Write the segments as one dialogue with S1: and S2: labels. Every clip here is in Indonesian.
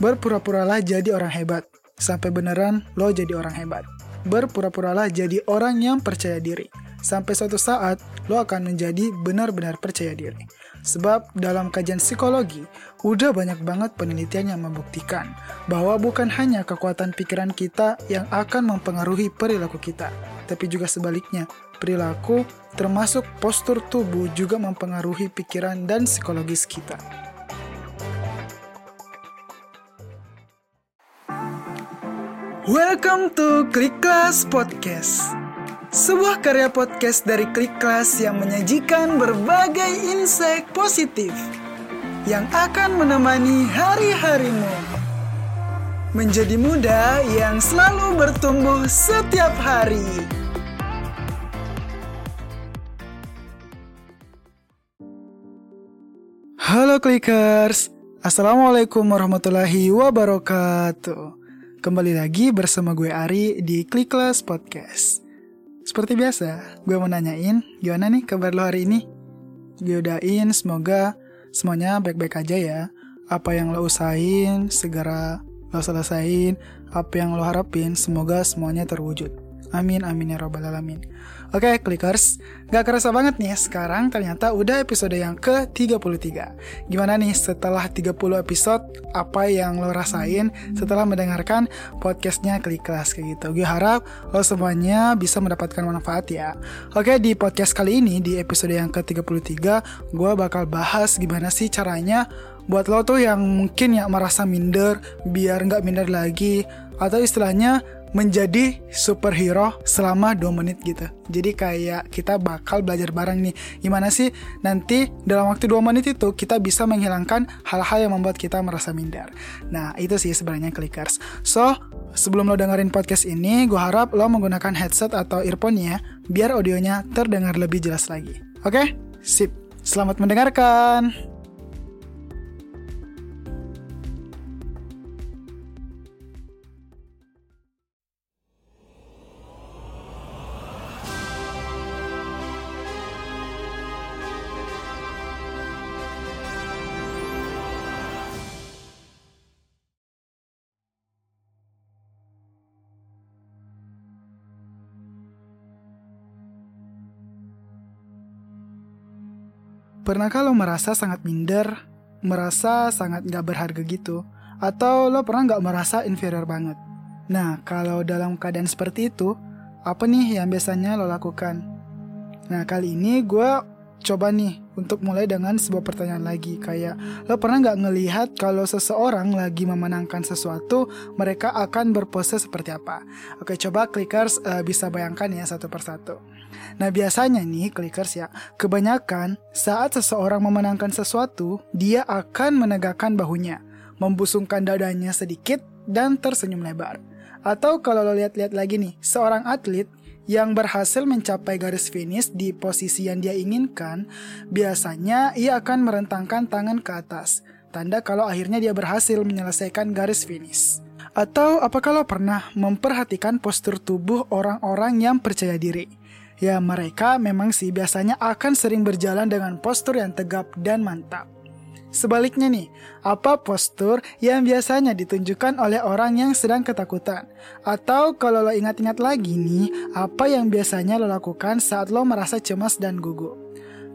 S1: Berpura-puralah jadi orang hebat, sampai beneran lo jadi orang hebat. Berpura-puralah jadi orang yang percaya diri, sampai suatu saat lo akan menjadi benar-benar percaya diri. Sebab dalam kajian psikologi, udah banyak banget penelitian yang membuktikan bahwa bukan hanya kekuatan pikiran kita yang akan mempengaruhi perilaku kita, tapi juga sebaliknya, perilaku termasuk postur tubuh juga mempengaruhi pikiran dan psikologis kita. Welcome to Klik Kelas Podcast. Sebuah karya podcast dari Klik Kelas yang menyajikan berbagai insight positif yang akan menemani hari-harimu. Menjadi muda yang selalu bertumbuh setiap hari. Halo Clickers, Assalamualaikum warahmatullahi wabarakatuh. Kembali lagi bersama gue Ari di Kelas Podcast. Seperti biasa, gue mau nanyain gimana nih kabar lo hari ini? Gue udahin semoga semuanya baik-baik aja ya. Apa yang lo usahain segera lo selesain, apa yang lo harapin semoga semuanya terwujud. Amin amin ya robbal alamin. Oke clickers, gak kerasa banget nih sekarang ternyata udah episode yang ke-33 Gimana nih setelah 30 episode apa yang lo rasain setelah mendengarkan podcastnya Kelas kayak gitu. Gue harap lo semuanya bisa mendapatkan manfaat ya. Oke di podcast kali ini di episode yang ke-33 gue bakal bahas gimana sih caranya buat lo tuh yang mungkin ya merasa minder biar nggak minder lagi atau istilahnya menjadi superhero selama 2 menit gitu. Jadi kayak kita bakal belajar bareng nih. Gimana sih nanti dalam waktu 2 menit itu kita bisa menghilangkan hal-hal yang membuat kita merasa minder. Nah, itu sih sebenarnya clickers. So, sebelum lo dengerin podcast ini, gue harap lo menggunakan headset atau earphone ya, biar audionya terdengar lebih jelas lagi. Oke? Sip. Selamat mendengarkan. Pernahkah lo merasa sangat minder, merasa sangat gak berharga gitu? Atau lo pernah gak merasa inferior banget? Nah, kalau dalam keadaan seperti itu, apa nih yang biasanya lo lakukan? Nah, kali ini gue coba nih untuk mulai dengan sebuah pertanyaan lagi kayak lo pernah nggak ngelihat kalau seseorang lagi memenangkan sesuatu mereka akan berpose seperti apa oke coba clickers uh, bisa bayangkan ya satu persatu Nah biasanya nih clickers ya, kebanyakan saat seseorang memenangkan sesuatu, dia akan menegakkan bahunya, membusungkan dadanya sedikit, dan tersenyum lebar. Atau kalau lo lihat-lihat lagi nih, seorang atlet yang berhasil mencapai garis finish di posisi yang dia inginkan, biasanya ia akan merentangkan tangan ke atas, tanda kalau akhirnya dia berhasil menyelesaikan garis finish. Atau apakah lo pernah memperhatikan postur tubuh orang-orang yang percaya diri? Ya mereka memang sih biasanya akan sering berjalan dengan postur yang tegap dan mantap. Sebaliknya nih, apa postur yang biasanya ditunjukkan oleh orang yang sedang ketakutan? Atau kalau lo ingat-ingat lagi nih, apa yang biasanya lo lakukan saat lo merasa cemas dan gugup?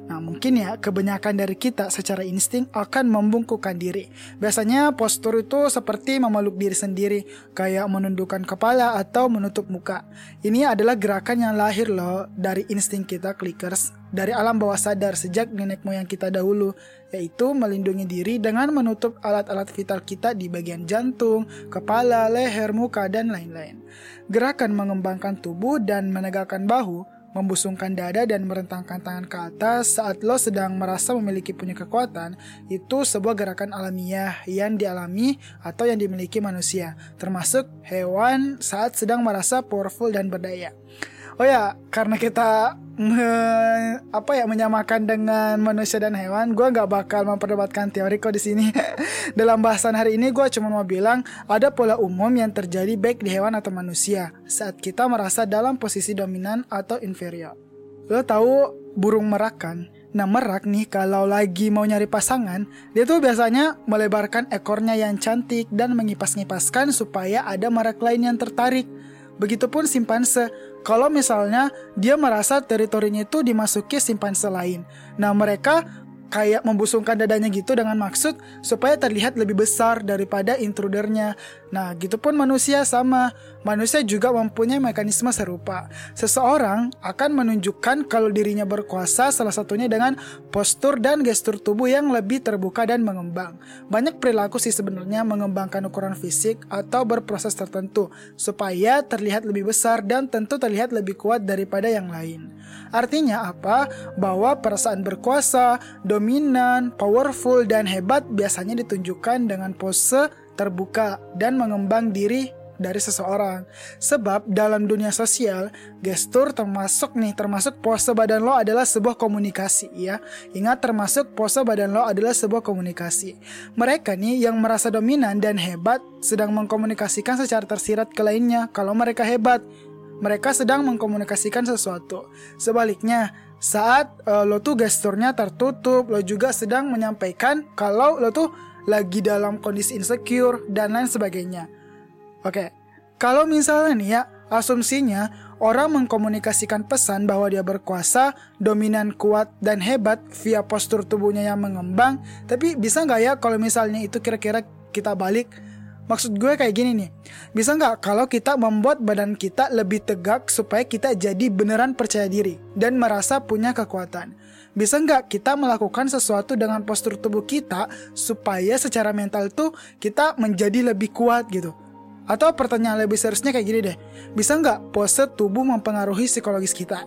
S1: Nah mungkin ya kebanyakan dari kita secara insting akan membungkukkan diri. Biasanya postur itu seperti memeluk diri sendiri, kayak menundukkan kepala atau menutup muka. Ini adalah gerakan yang lahir loh dari insting kita clickers, dari alam bawah sadar sejak nenek moyang kita dahulu, yaitu melindungi diri dengan menutup alat-alat vital kita di bagian jantung, kepala, leher, muka, dan lain-lain. Gerakan mengembangkan tubuh dan menegakkan bahu membusungkan dada dan merentangkan tangan ke atas saat lo sedang merasa memiliki punya kekuatan itu sebuah gerakan alamiah yang dialami atau yang dimiliki manusia, termasuk hewan saat sedang merasa powerful dan berdaya. Oh ya, karena kita me, apa ya menyamakan dengan manusia dan hewan, gue nggak bakal memperdebatkan teori kok di sini. Dalam bahasan hari ini, gue cuma mau bilang ada pola umum yang terjadi baik di hewan atau manusia saat kita merasa dalam posisi dominan atau inferior. Lo tahu burung merak kan? Nah merak nih kalau lagi mau nyari pasangan, dia tuh biasanya melebarkan ekornya yang cantik dan mengipas-ngipaskan supaya ada merak lain yang tertarik. Begitupun simpanse, kalau misalnya dia merasa teritorinya itu dimasuki simpanse lain. Nah mereka kayak membusungkan dadanya gitu dengan maksud supaya terlihat lebih besar daripada intrudernya. Nah, gitu pun manusia sama. Manusia juga mempunyai mekanisme serupa. Seseorang akan menunjukkan kalau dirinya berkuasa salah satunya dengan postur dan gestur tubuh yang lebih terbuka dan mengembang. Banyak perilaku sih sebenarnya mengembangkan ukuran fisik atau berproses tertentu supaya terlihat lebih besar dan tentu terlihat lebih kuat daripada yang lain. Artinya apa? Bahwa perasaan berkuasa, dominan, powerful, dan hebat biasanya ditunjukkan dengan pose terbuka dan mengembang diri dari seseorang. Sebab dalam dunia sosial, gestur termasuk nih, termasuk pose badan lo adalah sebuah komunikasi ya. Ingat termasuk pose badan lo adalah sebuah komunikasi. Mereka nih yang merasa dominan dan hebat sedang mengkomunikasikan secara tersirat ke lainnya kalau mereka hebat. Mereka sedang mengkomunikasikan sesuatu. Sebaliknya, saat uh, lo tuh gesturnya tertutup, lo juga sedang menyampaikan kalau lo tuh lagi dalam kondisi insecure dan lain sebagainya. Oke, kalau misalnya nih ya, asumsinya orang mengkomunikasikan pesan bahwa dia berkuasa, dominan, kuat, dan hebat via postur tubuhnya yang mengembang, tapi bisa nggak ya kalau misalnya itu kira-kira kita balik? Maksud gue kayak gini nih, bisa nggak kalau kita membuat badan kita lebih tegak supaya kita jadi beneran percaya diri dan merasa punya kekuatan? Bisa nggak kita melakukan sesuatu dengan postur tubuh kita supaya secara mental tuh kita menjadi lebih kuat gitu? Atau pertanyaan lebih seriusnya kayak gini deh, bisa nggak pose tubuh mempengaruhi psikologis kita?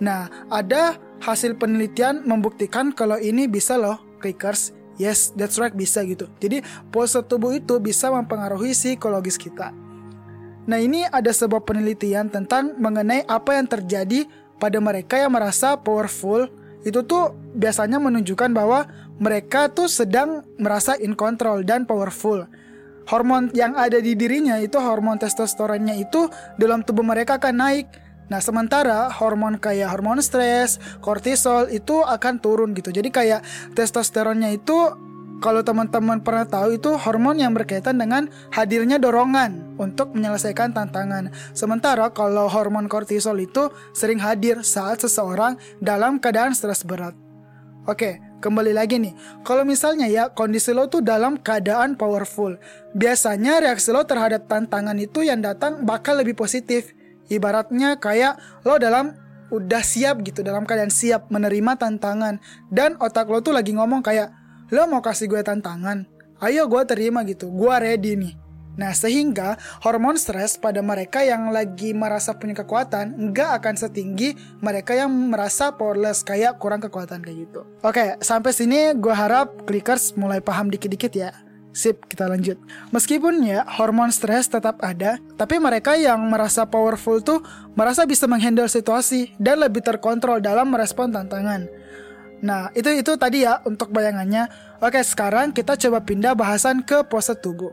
S1: Nah, ada hasil penelitian membuktikan kalau ini bisa loh, clickers. Yes, that's right, bisa gitu. Jadi, pose tubuh itu bisa mempengaruhi psikologis kita. Nah, ini ada sebuah penelitian tentang mengenai apa yang terjadi pada mereka yang merasa powerful. Itu tuh biasanya menunjukkan bahwa mereka tuh sedang merasa in control dan powerful hormon yang ada di dirinya itu hormon testosteronnya itu dalam tubuh mereka akan naik. Nah, sementara hormon kayak hormon stres, kortisol itu akan turun gitu. Jadi kayak testosteronnya itu kalau teman-teman pernah tahu itu hormon yang berkaitan dengan hadirnya dorongan untuk menyelesaikan tantangan. Sementara kalau hormon kortisol itu sering hadir saat seseorang dalam keadaan stres berat. Oke, kembali lagi nih. Kalau misalnya ya kondisi lo tuh dalam keadaan powerful, biasanya reaksi lo terhadap tantangan itu yang datang bakal lebih positif. Ibaratnya kayak lo dalam udah siap gitu, dalam keadaan siap menerima tantangan dan otak lo tuh lagi ngomong kayak lo mau kasih gue tantangan, ayo gue terima gitu, gue ready nih. Nah, sehingga hormon stres pada mereka yang lagi merasa punya kekuatan nggak akan setinggi mereka yang merasa powerless kayak kurang kekuatan kayak gitu. Oke, sampai sini gue harap clickers mulai paham dikit-dikit ya. Sip, kita lanjut. Meskipun ya hormon stres tetap ada, tapi mereka yang merasa powerful tuh merasa bisa menghandle situasi dan lebih terkontrol dalam merespon tantangan. Nah, itu itu tadi ya untuk bayangannya. Oke, sekarang kita coba pindah bahasan ke pose tubuh.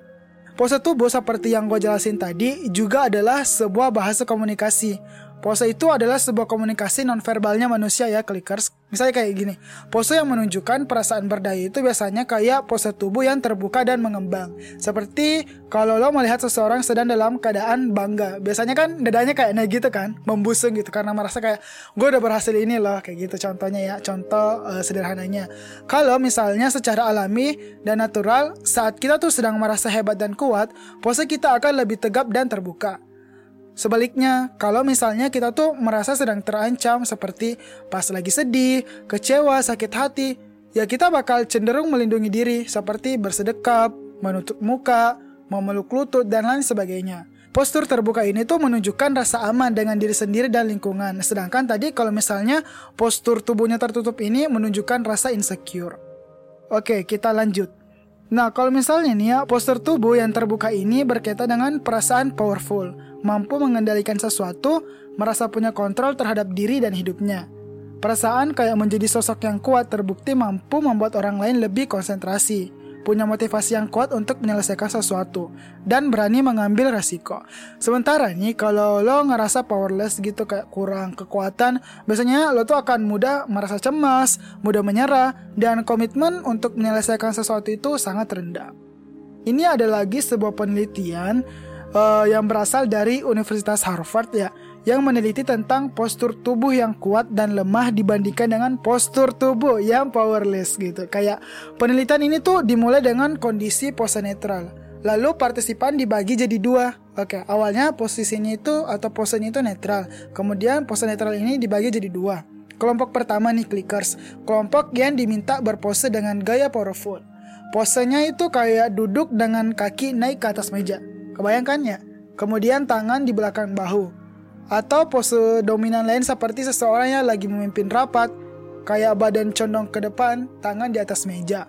S1: Pose tubuh seperti yang gue jelasin tadi juga adalah sebuah bahasa komunikasi. Pose itu adalah sebuah komunikasi nonverbalnya manusia ya, clickers. Misalnya kayak gini, pose yang menunjukkan perasaan berdaya itu biasanya kayak pose tubuh yang terbuka dan mengembang. Seperti kalau lo melihat seseorang sedang dalam keadaan bangga. Biasanya kan dadanya kayak naik gitu kan, membusung gitu karena merasa kayak gue udah berhasil ini loh, kayak gitu contohnya ya, contoh uh, sederhananya. Kalau misalnya secara alami dan natural, saat kita tuh sedang merasa hebat dan kuat, pose kita akan lebih tegap dan terbuka. Sebaliknya, kalau misalnya kita tuh merasa sedang terancam seperti pas lagi sedih, kecewa, sakit hati, ya kita bakal cenderung melindungi diri seperti bersedekap, menutup muka, memeluk lutut, dan lain sebagainya. Postur terbuka ini tuh menunjukkan rasa aman dengan diri sendiri dan lingkungan. Sedangkan tadi kalau misalnya postur tubuhnya tertutup ini menunjukkan rasa insecure. Oke, kita lanjut. Nah, kalau misalnya nih ya, postur tubuh yang terbuka ini berkaitan dengan perasaan powerful mampu mengendalikan sesuatu, merasa punya kontrol terhadap diri dan hidupnya. Perasaan kayak menjadi sosok yang kuat terbukti mampu membuat orang lain lebih konsentrasi. punya motivasi yang kuat untuk menyelesaikan sesuatu dan berani mengambil resiko. Sementara nih kalau lo ngerasa powerless gitu kayak kurang kekuatan, biasanya lo tuh akan mudah merasa cemas, mudah menyerah dan komitmen untuk menyelesaikan sesuatu itu sangat rendah. Ini ada lagi sebuah penelitian uh, yang berasal dari Universitas Harvard ya yang meneliti tentang postur tubuh yang kuat dan lemah dibandingkan dengan postur tubuh yang powerless gitu. Kayak penelitian ini tuh dimulai dengan kondisi pose netral. Lalu partisipan dibagi jadi dua. Oke, awalnya posisinya itu atau posenya itu netral. Kemudian pose netral ini dibagi jadi dua. Kelompok pertama nih clickers, kelompok yang diminta berpose dengan gaya powerful. Posenya itu kayak duduk dengan kaki naik ke atas meja. Kebayangkan ya? Kemudian tangan di belakang bahu atau pose dominan lain seperti seseorang yang lagi memimpin rapat, kayak badan condong ke depan, tangan di atas meja.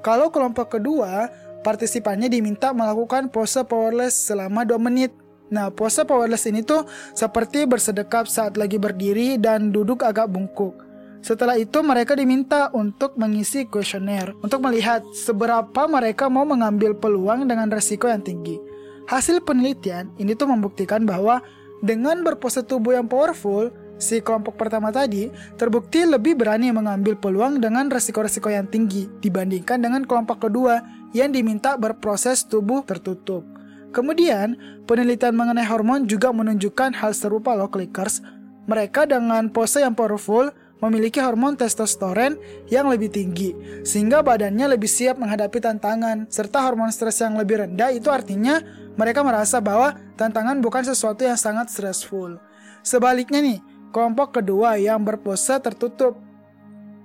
S1: Kalau kelompok kedua, partisipannya diminta melakukan pose powerless selama 2 menit. Nah, pose powerless ini tuh seperti bersedekap saat lagi berdiri dan duduk agak bungkuk. Setelah itu mereka diminta untuk mengisi kuesioner untuk melihat seberapa mereka mau mengambil peluang dengan resiko yang tinggi. Hasil penelitian ini tuh membuktikan bahwa dengan berpose tubuh yang powerful, si kelompok pertama tadi terbukti lebih berani mengambil peluang dengan resiko-resiko yang tinggi dibandingkan dengan kelompok kedua yang diminta berproses tubuh tertutup. Kemudian, penelitian mengenai hormon juga menunjukkan hal serupa loh clickers. Mereka dengan pose yang powerful memiliki hormon testosteron yang lebih tinggi, sehingga badannya lebih siap menghadapi tantangan, serta hormon stres yang lebih rendah itu artinya mereka merasa bahwa tantangan bukan sesuatu yang sangat stressful. Sebaliknya nih, kelompok kedua yang berpose tertutup.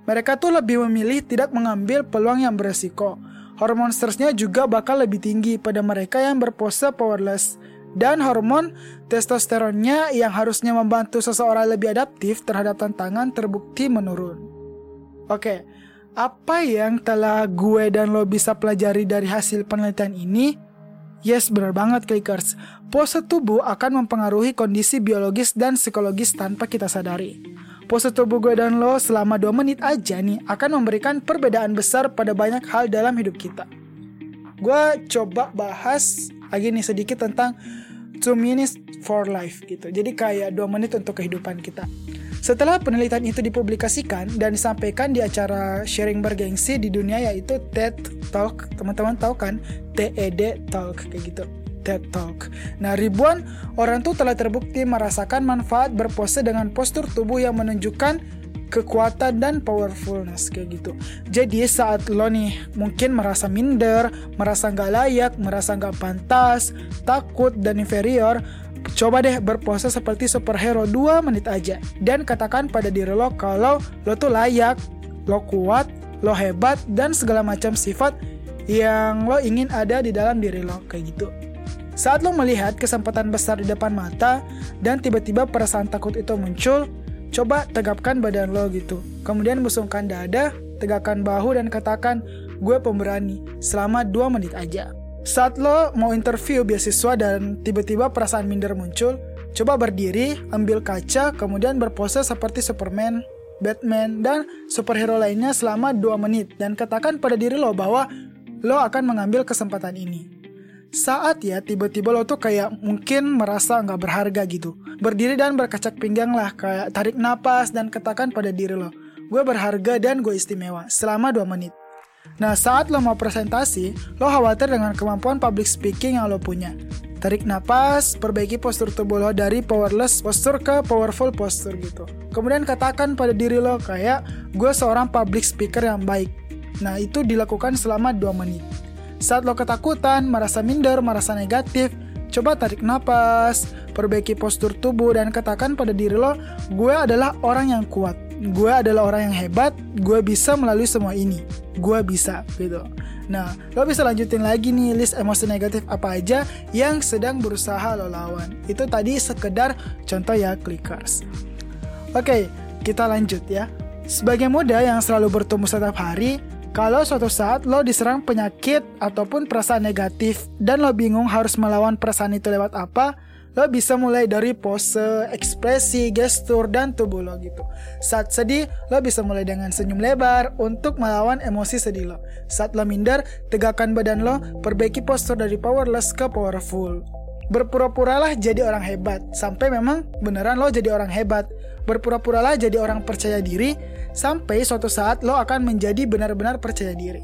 S1: Mereka tuh lebih memilih tidak mengambil peluang yang beresiko. Hormon stresnya juga bakal lebih tinggi pada mereka yang berpose powerless. Dan hormon testosteronnya yang harusnya membantu seseorang lebih adaptif terhadap tantangan terbukti menurun. Oke, apa yang telah gue dan lo bisa pelajari dari hasil penelitian ini? Yes, benar banget clickers. Pose tubuh akan mempengaruhi kondisi biologis dan psikologis tanpa kita sadari. Pose tubuh gue dan lo selama 2 menit aja nih akan memberikan perbedaan besar pada banyak hal dalam hidup kita. Gue coba bahas lagi nih sedikit tentang 2 minutes for life gitu. Jadi kayak 2 menit untuk kehidupan kita. Setelah penelitian itu dipublikasikan dan disampaikan di acara sharing bergengsi di dunia yaitu TED Talk, teman-teman tahu kan TED Talk kayak gitu. TED Talk. Nah, ribuan orang tuh telah terbukti merasakan manfaat berpose dengan postur tubuh yang menunjukkan kekuatan dan powerfulness kayak gitu. Jadi saat lo nih mungkin merasa minder, merasa nggak layak, merasa nggak pantas, takut dan inferior, Coba deh berpose seperti superhero 2 menit aja dan katakan pada diri lo kalau lo tuh layak, lo kuat, lo hebat dan segala macam sifat yang lo ingin ada di dalam diri lo kayak gitu. Saat lo melihat kesempatan besar di depan mata dan tiba-tiba perasaan takut itu muncul, coba tegapkan badan lo gitu. Kemudian busungkan dada, tegakkan bahu dan katakan, gue pemberani selama 2 menit aja. Saat lo mau interview beasiswa dan tiba-tiba perasaan minder muncul, coba berdiri, ambil kaca, kemudian berpose seperti Superman, Batman, dan superhero lainnya selama 2 menit dan katakan pada diri lo bahwa lo akan mengambil kesempatan ini. Saat ya tiba-tiba lo tuh kayak mungkin merasa nggak berharga gitu. Berdiri dan berkacak pinggang lah kayak tarik napas dan katakan pada diri lo, gue berharga dan gue istimewa selama 2 menit. Nah, saat lo mau presentasi, lo khawatir dengan kemampuan public speaking yang lo punya. Tarik napas, perbaiki postur tubuh lo dari powerless postur ke powerful postur gitu. Kemudian katakan pada diri lo kayak, gue seorang public speaker yang baik. Nah, itu dilakukan selama 2 menit. Saat lo ketakutan, merasa minder, merasa negatif, coba tarik napas, perbaiki postur tubuh, dan katakan pada diri lo, gue adalah orang yang kuat gue adalah orang yang hebat, gue bisa melalui semua ini. Gue bisa gitu. Nah, lo bisa lanjutin lagi nih list emosi negatif apa aja yang sedang berusaha lo lawan. Itu tadi sekedar contoh ya clickers. Oke, kita lanjut ya. Sebagai muda yang selalu bertumbuh setiap hari, kalau suatu saat lo diserang penyakit ataupun perasaan negatif dan lo bingung harus melawan perasaan itu lewat apa, lo bisa mulai dari pose, ekspresi, gestur, dan tubuh lo gitu. Saat sedih, lo bisa mulai dengan senyum lebar untuk melawan emosi sedih lo. Saat lo minder, tegakkan badan lo, perbaiki postur dari powerless ke powerful. Berpura-puralah jadi orang hebat, sampai memang beneran lo jadi orang hebat. Berpura-puralah jadi orang percaya diri, sampai suatu saat lo akan menjadi benar-benar percaya diri.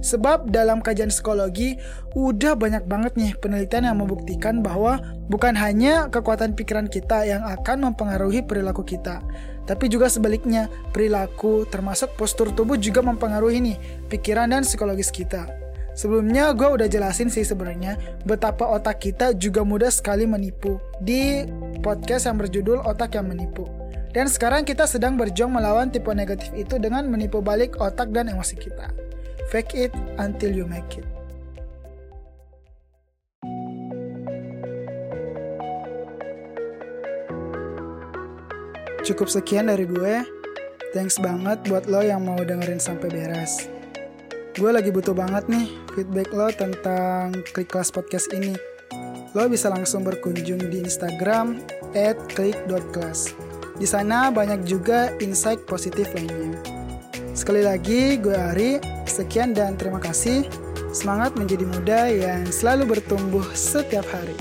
S1: Sebab dalam kajian psikologi udah banyak banget nih penelitian yang membuktikan bahwa bukan hanya kekuatan pikiran kita yang akan mempengaruhi perilaku kita, tapi juga sebaliknya perilaku termasuk postur tubuh juga mempengaruhi nih pikiran dan psikologis kita. Sebelumnya gue udah jelasin sih sebenarnya betapa otak kita juga mudah sekali menipu di podcast yang berjudul Otak yang Menipu. Dan sekarang kita sedang berjuang melawan tipe negatif itu dengan menipu balik otak dan emosi kita. Fake it until you make it. Cukup sekian dari gue. Thanks banget buat lo yang mau dengerin sampai beres. Gue lagi butuh banget nih feedback lo tentang klik kelas podcast ini. Lo bisa langsung berkunjung di Instagram at klik.kelas. Di sana banyak juga insight positif lainnya. Sekali lagi, gue Ari, Sekian dan terima kasih. Semangat menjadi muda yang selalu bertumbuh setiap hari.